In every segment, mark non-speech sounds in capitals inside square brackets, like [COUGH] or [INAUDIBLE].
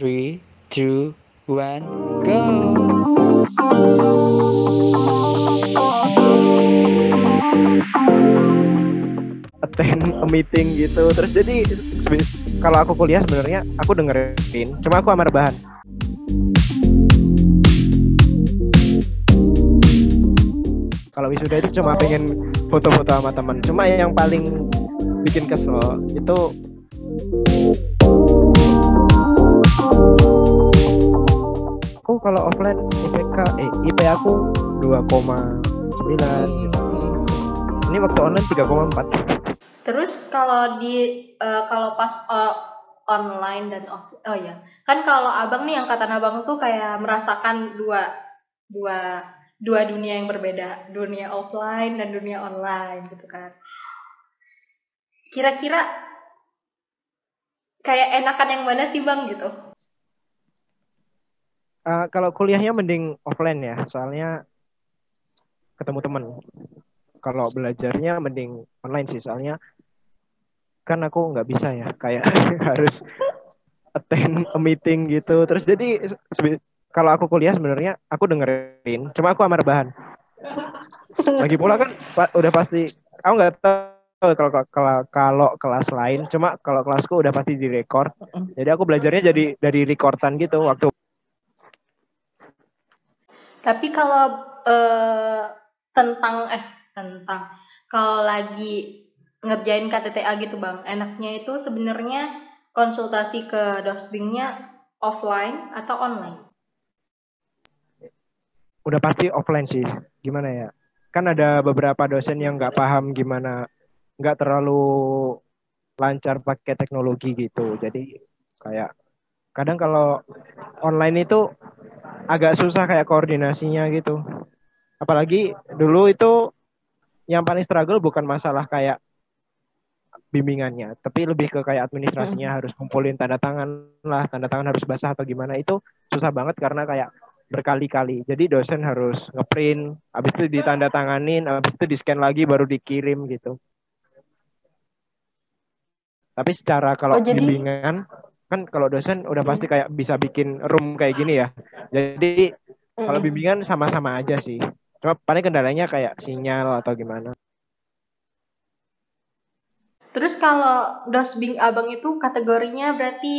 Three, two, one, go! attend a meeting gitu. Terus jadi kalau aku kuliah sebenarnya aku dengerin cuma aku amar bahan kalau wisuda itu cuma pengen foto-foto sama teman cuma yang paling bikin kesel itu kalau offline IPK eh IP aku 2,9 gitu. ini waktu online 3,4 Terus kalau di eh, kalau pas eh, online dan off oh ya kan kalau abang nih angkatan abang tuh kayak merasakan dua dua dua dunia yang berbeda. Dunia offline dan dunia online gitu kan. Kira-kira kayak enakan yang mana sih bang gitu Uh, kalau kuliahnya mending offline ya, soalnya ketemu teman. Kalau belajarnya mending online sih, soalnya kan aku nggak bisa ya, kayak [LAUGHS] harus attend a meeting gitu. Terus jadi kalau aku kuliah sebenarnya aku dengerin, cuma aku amar bahan. Lagi pula kan pa- udah pasti, aku nggak tahu kalau kalau kalau kelas lain, cuma kalau kelasku udah pasti direkord. Jadi aku belajarnya jadi dari rekordan gitu waktu tapi kalau eh, tentang eh tentang kalau lagi ngerjain KTTA gitu bang enaknya itu sebenarnya konsultasi ke dosbingnya offline atau online udah pasti offline sih. Gimana ya? Kan ada beberapa dosen yang nggak paham gimana, nggak terlalu lancar pakai teknologi gitu. Jadi kayak kadang kalau online itu agak susah kayak koordinasinya gitu. Apalagi dulu itu yang paling struggle bukan masalah kayak bimbingannya, tapi lebih ke kayak administrasinya harus kumpulin tanda tangan lah, tanda tangan harus basah atau gimana itu susah banget karena kayak berkali-kali. Jadi dosen harus ngeprint, habis itu ditanda tanganin, habis itu di-scan lagi baru dikirim gitu. Tapi secara kalau Oh, jadi- bimbingan kan kalau dosen udah pasti kayak bisa bikin room kayak gini ya. Jadi kalau Mm-mm. bimbingan sama-sama aja sih. Cuma paling kendalanya kayak sinyal atau gimana. terus kalau dosbing abang itu kategorinya berarti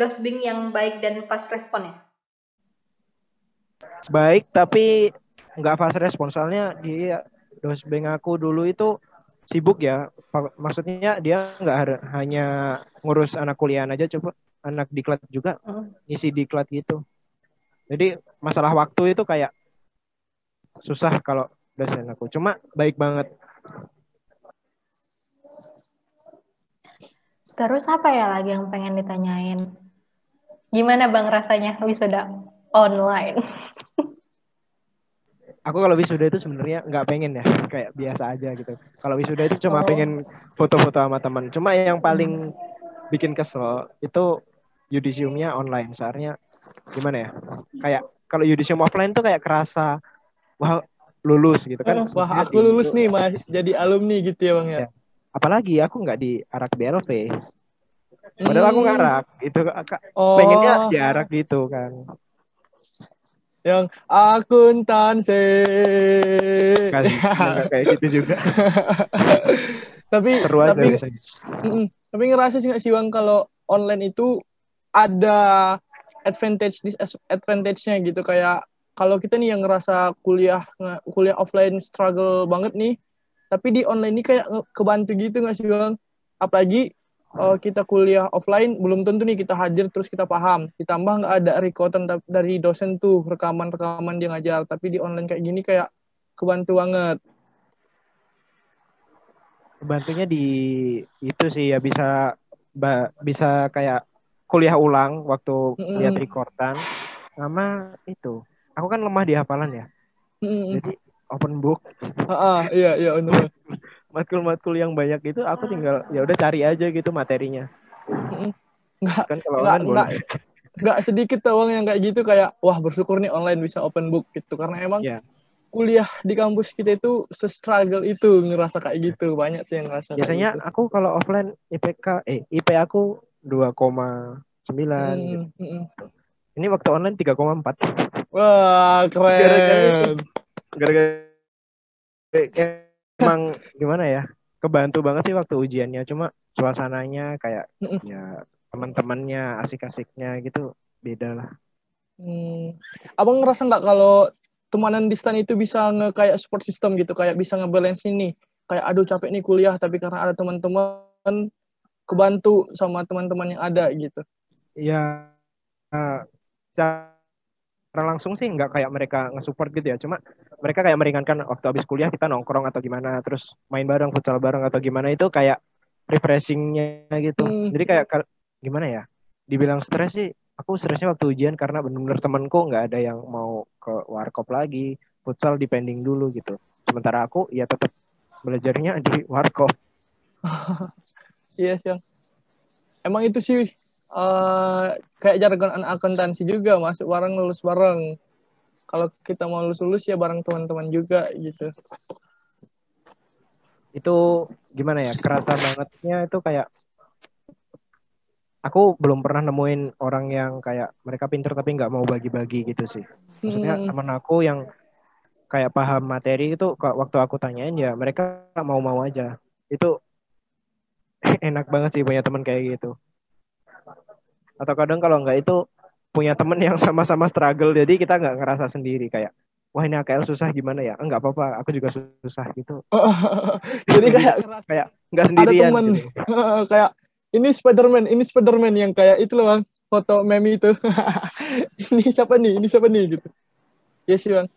dosbing yang baik dan fast respon ya Baik tapi nggak fast respon soalnya dia dosbeng aku dulu itu sibuk ya. Maksudnya dia nggak hanya ngurus anak kuliah aja, coba anak diklat juga ngisi diklat gitu. Jadi masalah waktu itu kayak susah kalau dosen aku. Cuma baik banget. terus apa ya lagi yang pengen ditanyain gimana bang rasanya wisuda online [LAUGHS] Aku kalau wisuda itu sebenarnya nggak pengen ya, kayak biasa aja gitu. Kalau wisuda itu cuma Oh. pengen foto-foto sama teman. Cuma yang paling bikin kesel itu yudisiumnya online. Soalnya gimana ya? Kayak kalau yudisium offline tuh kayak kerasa wah lulus gitu kan. Mm. Wah, aku lulus nih, Mas. Jadi alumni gitu ya, Bang ya. Ya. Apalagi aku nggak di arak BLV. Padahal aku Hmm. ngarak. Itu Oh, pengennya diarak gitu kan. yang akuntansi. Nggak kayak gitu juga. [LAUGHS] tapi Seru aja tapi tapi ngerasa sih nggak sih Bang kalau online itu ada advantage disadvantage-nya gitu. Kayak kalau kita nih yang ngerasa kuliah kuliah offline struggle banget nih tapi di online ini kayak kebantu gitu nggak sih Bang? Apalagi eh, kita kuliah offline belum tentu nih kita hadir terus kita paham. Ditambah nggak ada recordan dari dosen tuh rekaman-rekaman dia ngajar. Tapi di online kayak gini kayak kebantu banget. Bantunya di itu sih ya bisa bisa kayak kuliah ulang waktu Mm-mm. lihat recordan sama itu. Aku kan lemah di hafalan ya. Mm-mm. Jadi open book Ah, ah, iya iya benar. matkul-matkul yang banyak itu aku tinggal ya udah cari aja gitu materinya. Nggak Kan kalau nggak online nggak boleh. nggak sedikit bang yang kayak gitu kayak wah bersyukur nih online bisa open book gitu karena emang Iya. kuliah di kampus kita itu se-struggle itu ngerasa kayak gitu banyak tuh yang ngerasa Biasanya gitu. aku kalau offline IPK eh IP aku 2,9 gitu. Hmm, hmm, hmm. Ini waktu online 3,4. Wah, keren. Gara-gara emang gimana ya? Kebantu banget sih waktu ujiannya. Cuma suasananya kayak Mm-mm. ya teman-temannya asik-asiknya gitu beda lah. Hmm. Abang ngerasa nggak kalau temanan distan itu bisa nge kayak support system gitu, kayak bisa ngebalance ini. Kayak aduh capek nih kuliah, tapi karena ada teman-teman kebantu sama teman-teman yang ada gitu. Ya eh, secara langsung sih nggak kayak mereka nge-support gitu ya. Cuma mereka kayak meringankan waktu habis kuliah kita nongkrong atau gimana, terus main bareng, futsal bareng atau gimana itu kayak refreshingnya gitu. Hmm. Jadi kayak gimana ya? Dibilang stres sih, aku stresnya waktu ujian karena bener-bener temenku nggak ada yang mau ke warkop lagi, futsal depending dulu gitu. Sementara aku ya tetap belajarnya di warkop. [LAUGHS] Iya sih. Yang. Emang itu sih eh, kayak jargon anak akuntansi juga masuk bareng lulus bareng. Kalau kita mau lulus lulus ya bareng teman-teman juga gitu. Itu gimana ya? Kerasa bangetnya itu kayak aku belum pernah nemuin orang yang kayak mereka pinter tapi nggak mau bagi-bagi gitu sih. Maksudnya Hmm. teman aku yang kayak paham materi itu waktu aku tanyain ya mereka mau-mau aja. Itu [LAUGHS] enak banget sih punya teman kayak gitu. Atau kadang kalau nggak itu punya temen yang sama-sama struggle jadi kita nggak ngerasa sendiri kayak wah ini AKL susah gimana ya enggak apa-apa aku juga susah gitu [LAUGHS] Jadi kayak [LAUGHS] kayak nggak sendirian temen. gitu. kayak ini Spiderman, ini Spiderman yang kayak itu loh bang, foto meme itu. ini siapa nih, ini siapa nih gitu. Ya sih bang,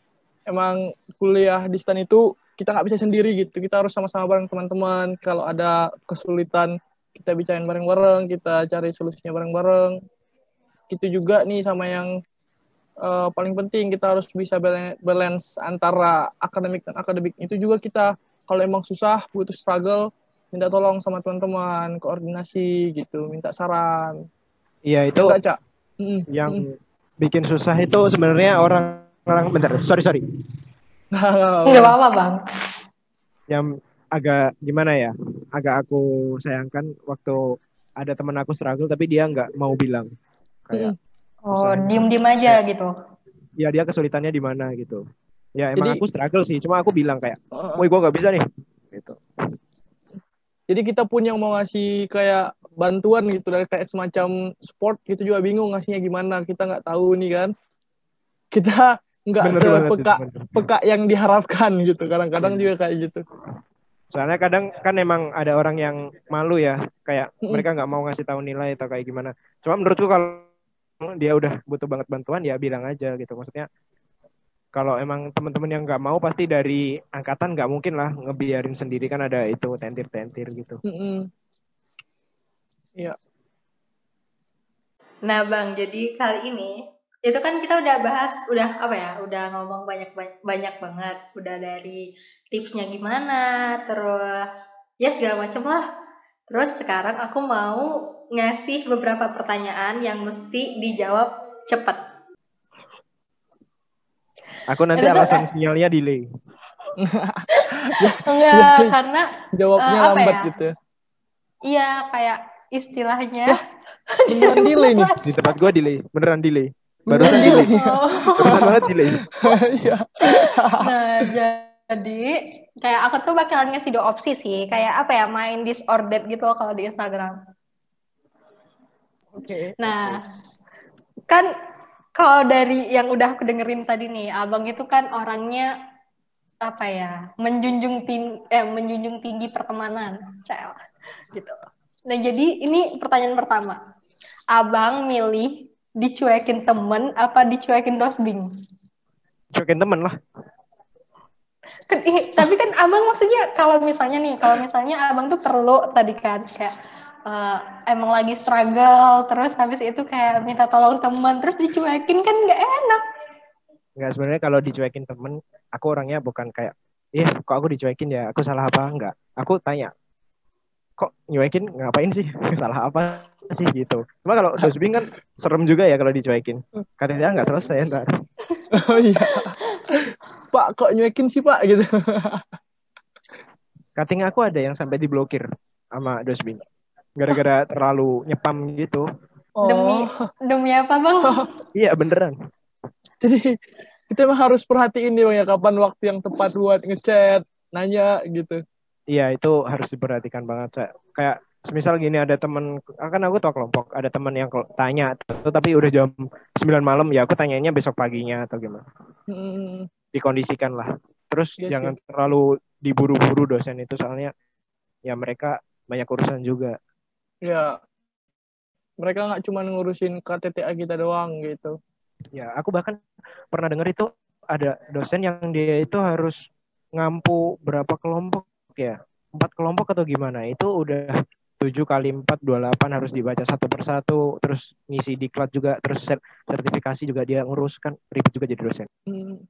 emang kuliah di stan itu kita nggak bisa sendiri gitu, kita harus sama-sama bareng teman-teman. Kalau ada kesulitan kita bicarain bareng-bareng, kita cari solusinya bareng-bareng. Gitu juga nih sama yang eh, paling penting kita harus bisa bala- balance antara akademik dan akademik itu juga kita kalau emang susah butuh struggle minta tolong sama teman-teman koordinasi gitu minta saran Iya itu enggak cak Mm, yang mm. bikin susah itu sebenarnya orang orang bentar sorry sorry Nggak, apa-apa, Bang. yang agak gimana ya agak aku sayangkan waktu ada teman aku struggle tapi dia nggak mau bilang kayak Oh, Susah. diem-diem aja gitu. ya dia kesulitannya di mana gitu ya emang Jadi- aku struggle sih cuma aku bilang kayak Heeh. woi gua nggak bisa nih gitu jadi kita pun yang mau ngasih kayak bantuan gitu dari kayak semacam sport gitu juga bingung ngasihnya gimana kita nggak tahu nih kan kita nggak Bener banget itu, sepeka bener. peka yang diharapkan gitu kadang-kadang Iya. juga kayak gitu soalnya kadang kan emang ada orang yang malu ya kayak Mm-mm. mereka nggak mau ngasih tahu nilai atau kayak gimana cuma menurutku kalau dia udah butuh banget bantuan ya bilang aja gitu maksudnya kalau emang teman-teman yang nggak mau pasti dari angkatan nggak mungkin lah ngebiarin sendiri kan ada itu tentir-tentir gitu Mm-mm. Nah, Bang, jadi kali ini itu kan kita udah bahas, udah apa ya, udah ngomong banyak banyak, banget, udah dari tipsnya gimana, terus ya segala macem lah. Terus sekarang aku mau ngasih beberapa pertanyaan yang mesti dijawab cepet. aku nanti Itu tuh, alasan sinyalnya delay Enggak, [LAUGHS] karena jawabnya Eh, apa lambat ya? gitu iya kayak istilahnya. beneran [LAUGHS] delay nih di tempat gua delay beneran delay Barusan delay Oh. barusan banget delay [LAUGHS] Iya. Nah, jadi kayak aku tuh bakalan ngasih dua opsi sih, kayak apa ya, main disordered gitu loh kalau di Instagram. oke Nah, kan kalau dari yang udah aku dengerin tadi nih, abang itu kan orangnya apa ya, menjunjung tinggi, eh, menjunjung tinggi pertemanan, Cel. gitu. Nah, jadi ini pertanyaan pertama, abang milih dicuekin temen apa dicuekin dosbing? cuekin temen lah. Tapi kan abang maksudnya kalau misalnya nih kalau misalnya abang tuh perlu tadi kan kayak eh, emang lagi struggle terus habis itu kayak minta tolong teman terus dicuekin kan nggak enak. Nggak sebenarnya kalau dicuekin temen aku orangnya bukan kayak ih kok aku dicuekin ya? Aku salah apa? Enggak aku tanya kok nyuekin ngapain sih? [LAUGHS] Salah apa sih gitu. Cuma kalau dosbing kan serem juga ya kalau dicuekin. Katanya nggak selesai ntar [LAUGHS] oh iya. Pak kok nyuekin sih pak? Gitu. [LAUGHS] Cutting aku ada yang sampai diblokir sama dosbing gara-gara terlalu nyepam gitu. Demi Oh, demi apa bang? Iya beneran. jadi kita emang harus perhatiin nih bang ya kapan waktu yang tepat buat ngechat, nanya gitu. Iya itu harus diperhatikan banget. Cak. Kayak semisal gini ada temen, kan aku tau kelompok, ada temen yang tanya, tuh, tapi udah jam 9 malam ya aku tanyanya besok paginya atau gimana. Hmm, Dikondisikan lah. Terus Iya sih. jangan terlalu diburu-buru dosen itu soalnya ya mereka banyak urusan juga. ya mereka nggak cuma ngurusin KTTA kita doang gitu. Ya aku bahkan pernah dengar itu ada dosen yang dia itu harus ngampu berapa kelompok ya? Empat kelompok atau gimana? Itu udah 7 kali 4, 28 harus dibaca satu persatu, terus ngisi diklat juga, terus ser- sertifikasi juga dia ngurus kan ribet juga jadi dosen. Hmm.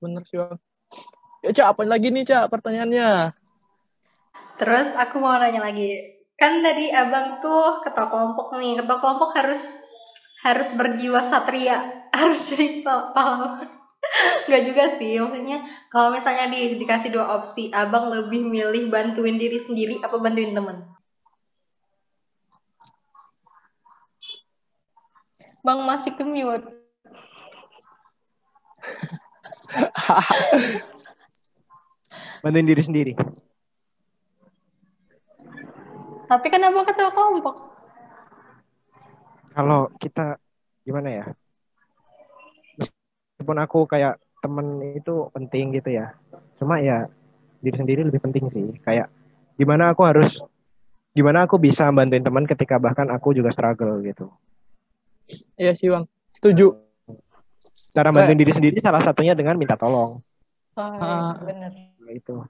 Bener sih bang. Ya cak apa lagi nih cak pertanyaannya? Terus aku mau nanya lagi. Kan tadi abang tuh ketua kelompok nih. Ketua kelompok harus harus berjiwa satria. [LAUGHS] Harus jadi pah- pahlawan. Gak juga sih. Maksudnya kalau misalnya di, dikasih dua opsi. Abang lebih milih bantuin diri sendiri apa bantuin temen? Bang masih ke mute. [LAUGHS] Bantuin diri sendiri. Tapi kan abang ketua kelompok. Kalau kita gimana ya? Meskipun aku kayak temen itu penting gitu ya. Cuma ya diri sendiri lebih penting sih. Kayak gimana aku harus gimana aku bisa bantuin teman ketika bahkan aku juga struggle gitu. Iya sih bang. Setuju. Cara bantuin diri sendiri salah satunya dengan minta tolong. Oh, Ah. bener. Nah, itu.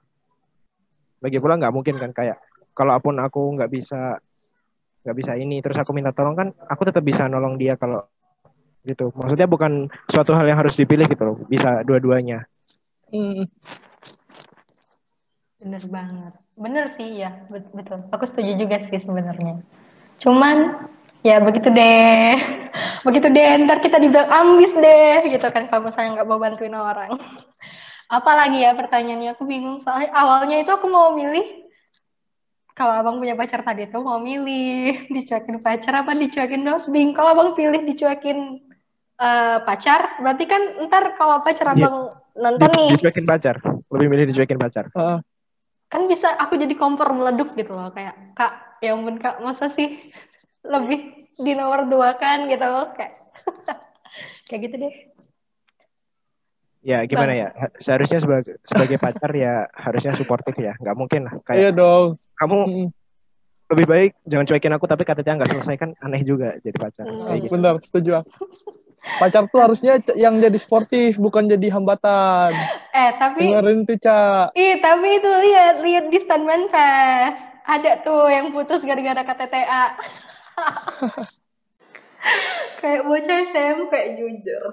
Lagi pula nggak mungkin kan kayak kalaupun aku nggak bisa nggak bisa ini terus aku minta tolong kan aku tetap bisa nolong dia kalau gitu. Maksudnya bukan suatu hal yang harus dipilih gitu loh. Bisa dua-duanya. Hmm. Bener banget. Bener sih ya, bet- betul. Aku setuju juga sih sebenarnya. Cuman ya begitu deh. [LAUGHS] Begitu deh, ntar kita dibilang ambis deh gitu kan kalau misalnya nggak mau bantuin orang. [LAUGHS] Apalagi ya pertanyaannya aku bingung soalnya awalnya itu aku mau milih kalau abang punya pacar tadi tuh mau milih dicuekin pacar apa dicuekin dosbing. Kalau abang pilih dicuekin eh, pacar, berarti kan ntar kalau pacar Iya. abang nonton Di- nih, dicuekin pacar. Lebih milih dicuekin pacar. Ah, kan bisa aku jadi kompor meleduk gitu loh kayak kak ya ampun kak masa sih lebih di nomor dua kan gitu loh kayak [LAUGHS] kayak gitu deh Ya gimana ya? Ha- Seharusnya sebagai sebagai pacar ya harusnya suportif ya. Nggak mungkin lah. iya Kayak dong. kamu Hmm. lebih baik jangan cuekin aku tapi KTT nggak selesai kan aneh juga jadi pacar. Hmm. Kayak gitu. Bener, setuju. Bang. [LAUGHS] Pacar tuh harusnya yang jadi sportif, bukan jadi hambatan. eh tapi Dengerin tuh, Cak. ih tapi itu lihat lihat di Stuntman Fest ada tuh yang putus gara-gara KTTA [LAUGHS] kayak bocah SMP jujur.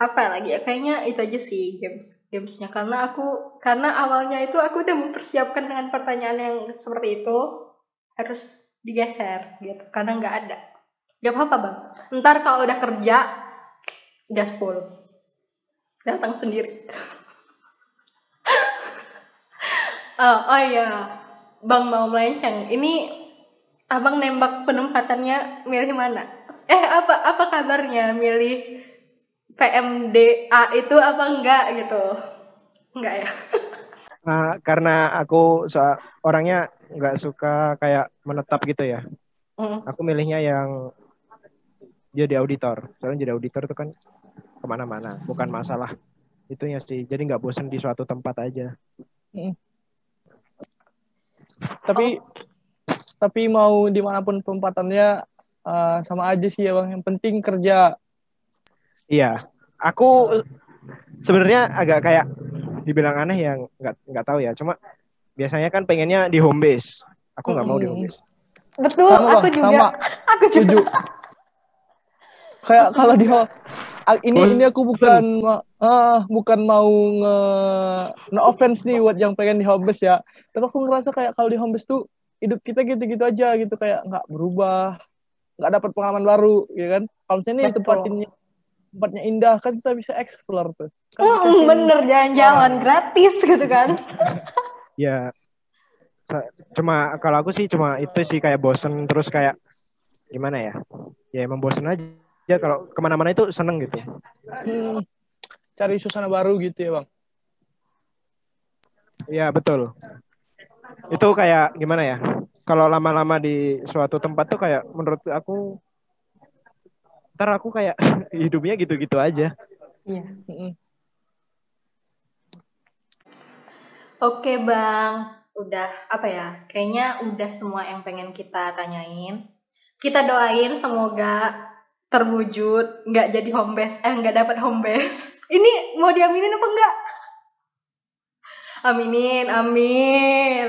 Apa lagi ya? Kayaknya itu aja sih games gamesnya. Karena aku karena awalnya itu aku udah mempersiapkan dengan pertanyaan yang seperti itu harus digeser gitu. Karena nggak ada. Gak apa-apa bang. Ntar kalau udah kerja gaspol. Datang sendiri. [LAUGHS] Oh, oh iya. Bang mau melenceng. Ini abang nembak penempatannya milih mana? Eh apa apa kabarnya? Milih PMDA itu apa enggak gitu? Enggak ya? Nah, [LAUGHS] karena aku so- orangnya nggak suka kayak menetap gitu ya. Mm. Aku milihnya yang jadi auditor. Soalnya jadi auditor itu kan ke mana-mana, bukan masalah itunya sih. Jadi nggak bosen di suatu tempat aja. Tapi tapi mau di mana pun tempatannya eh, sama aja sih ya bang. Yang penting kerja. Iya, aku sebenarnya agak kayak dibilang aneh yang nggak nggak tahu ya. Cuma biasanya kan pengennya di home base. Aku nggak mau di home base. betul Sama aku bang, juga sama. aku juga. Kayak kalau di ho- a- ini ini aku bukan ah, bukan mau nge no offense nih buat yang pengen di home base ya. Tapi aku ngerasa kayak kalau di home base tuh hidup kita gitu-gitu aja gitu kayak nggak berubah, nggak dapat pengalaman baru, ya kan? Kalau misalnya nih Betul. tempat ini tempatnya indah kan kita bisa explore tuh. Kan Mm, bener jalan-jalan gratis gitu kan [LAUGHS] Ya, cuma kalau aku sih cuma itu sih kayak bosen terus kayak gimana ya ya emang bosen aja kalau ke mana-mana itu seneng gitu Hmm, cari suasana baru gitu ya bang. Iya betul itu kayak gimana ya kalau lama-lama di suatu tempat tuh kayak menurut aku ntar aku kayak [LAUGHS] hidupnya gitu-gitu aja Iya. Mm-mm. Oke bang, udah apa ya? Kayaknya udah semua yang pengen kita tanyain. Kita doain semoga terwujud, nggak jadi home base, eh nggak dapat home base. [LAUGHS] Ini mau diaminin apa enggak? Aminin, amin.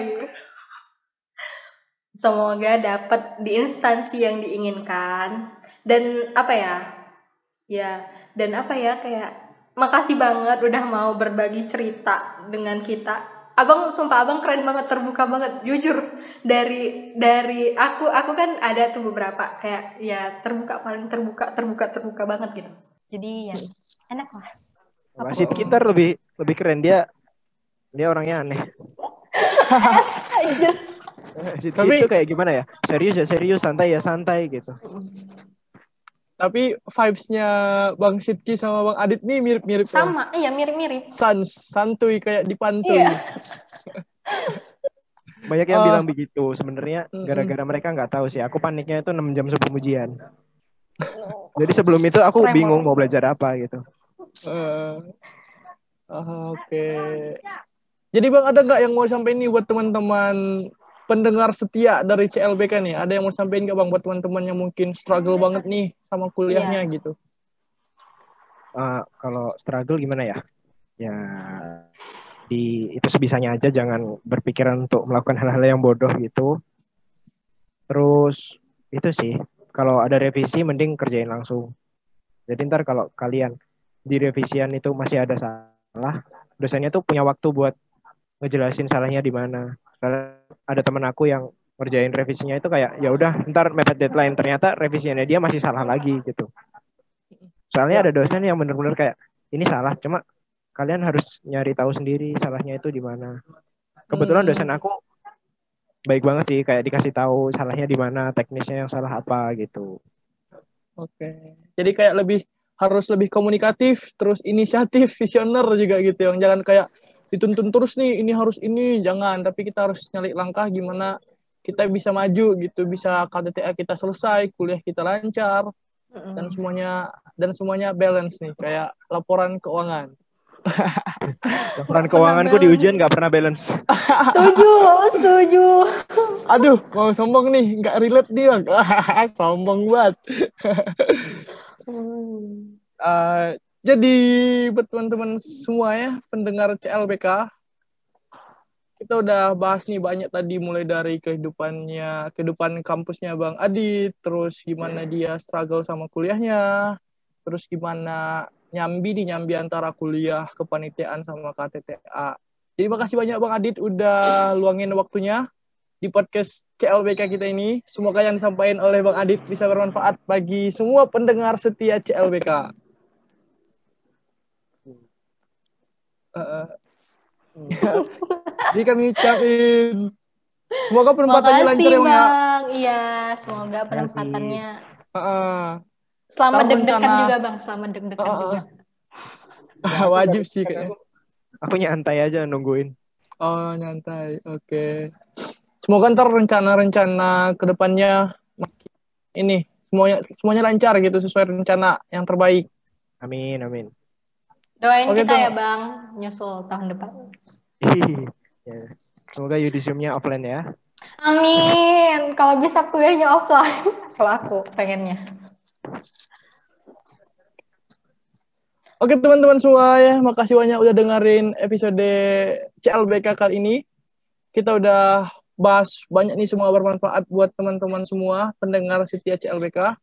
Semoga dapat di instansi yang diinginkan dan apa ya? Ya, dan apa ya kayak makasih banget udah mau berbagi cerita dengan kita abang sumpah abang keren banget terbuka banget jujur. Dari dari aku aku kan ada tuh beberapa kayak ya terbuka paling terbuka terbuka terbuka banget gitu. Jadi ya enak lah. Masih kita lebih lebih keren. Dia dia orangnya aneh. [LAUGHS] Situ Tapi- itu kayak gimana ya? Serius ya serius santai ya santai gitu Tapi vibes-nya Bang Sidki sama Bang Adit nih mirip-mirip. Bang. sama iya mirip mirip Sans, santuy kayak di pantai. Iya. [LAUGHS] banyak yang Oh. bilang begitu sebenarnya gara-gara mereka nggak tahu sih aku paniknya itu 6 jam sebelum ujian [LAUGHS] jadi sebelum itu aku Tremor. bingung mau belajar apa gitu Eh, ah, Oke. Jadi Bang ada nggak yang mau sampaikan nih buat teman-teman pendengar setia dari CLBK nih? Ada yang mau sampaikan nggak Bang buat teman-teman yang mungkin struggle banget nih sama kuliahnya gitu? Eh, kalau struggle gimana ya? Ya di itu sebisanya aja jangan berpikiran untuk melakukan hal-hal yang bodoh gitu. Terus itu sih kalau ada revisi mending kerjain langsung. Jadi ntar kalau kalian di revisian itu masih ada salah dosennya tuh punya waktu buat ngejelasin salahnya di mana ada teman aku yang ngerjain revisinya itu kayak ya udah ntar mepet deadline. Ternyata revisiannya dia masih salah lagi gitu. Soalnya ada dosen yang bener-bener kayak ini salah cuma kalian harus nyari tahu sendiri salahnya itu di mana. Kebetulan Hmm. dosen aku baik banget sih kayak dikasih tahu salahnya di mana teknisnya yang salah apa gitu. Oke. Jadi kayak lebih harus lebih komunikatif, terus inisiatif, visioner juga gitu yang jangan kayak dituntun terus nih ini harus ini jangan. Tapi kita harus nyari langkah gimana kita bisa maju gitu bisa KTTA kita selesai kuliah kita lancar dan semuanya dan semuanya balance nih kayak laporan keuangan. Laporan keuanganku di ujian nggak pernah balance? Setuju setuju. Aduh mau sombong nih nggak relate dia. [LAUGHS] Sombong banget. Eh, jadi buat teman-teman semua ya pendengar CLBK kita udah bahas nih banyak tadi mulai dari kehidupannya kehidupan kampusnya Bang Adit terus gimana dia struggle sama kuliahnya terus gimana nyambi di nyambi antara kuliah kepanitiaan sama KTTA jadi makasih banyak Bang Adit udah luangin waktunya di podcast CLBK kita ini. Semoga yang disampaikan oleh Bang Adit bisa bermanfaat bagi semua pendengar setia CLBK Uh, jadi [LAUGHS] kami ucapin semoga penempatannya lancar ya Bang ya. bang iya semoga penempatannya Heeh. selamat Tahu deg-degan rencana- juga bang selamat deg-degan Heeh. juga [LAUGHS] wajib sih kayaknya. aku nyantai aja nungguin Oh nyantai, oke. Semoga ntar rencana-rencana ke depannya ini semuanya semuanya lancar gitu sesuai rencana yang terbaik. amin amin doain Oke, kita Bang. ya bang nyusul tahun depan [LAUGHS] Ya. semoga yudisiumnya offline ya amin kalau bisa kuliahnya offline [LAUGHS] kalau aku pengennya Oke teman-teman semua ya, makasih banyak udah dengerin episode CLBK kali ini. Kita udah bahas banyak nih semua bermanfaat buat teman-teman semua pendengar setia CLBK.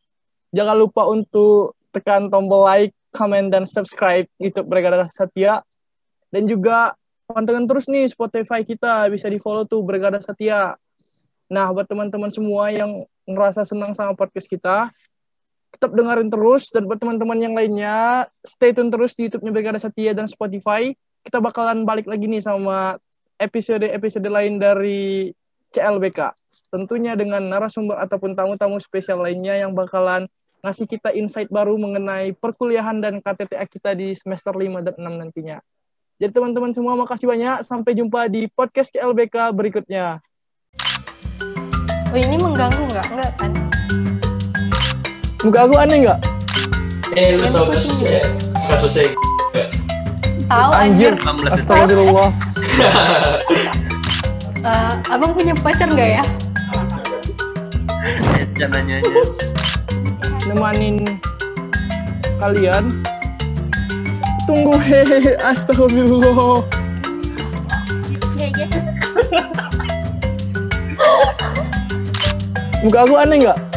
Jangan lupa untuk tekan tombol like, comment, dan subscribe YouTube Brigada Setia. Dan juga pantengin terus nih Spotify kita, bisa di follow tuh Brigada Setia. Nah, buat teman-teman semua yang ngerasa senang sama podcast kita, tetap dengerin terus dan buat teman-teman yang lainnya stay tune terus di YouTube-nya Brigada Setia dan Spotify. Kita bakalan balik lagi nih sama episode-episode lain dari CLBK. tentunya dengan narasumber ataupun tamu-tamu spesial lainnya yang bakalan ngasih kita insight baru mengenai perkuliahan dan KTTA kita di semester 5 dan 6 nantinya. Jadi teman-teman semua makasih banyak. Sampai jumpa di podcast CLBK berikutnya. Oh ini mengganggu nggak? Nggak kan? Muka aku aneh nggak? Eh, lu tau kasusnya? Kasusnya Tahu Anjir. anjir. Astagfirullah. [LAUGHS] Eh, abang punya pacar nggak ya? [LAUGHS] Jangan nanya aja. Nemanin kalian. Tunggu hehehe. Astagfirullah. Muka aku aneh nggak?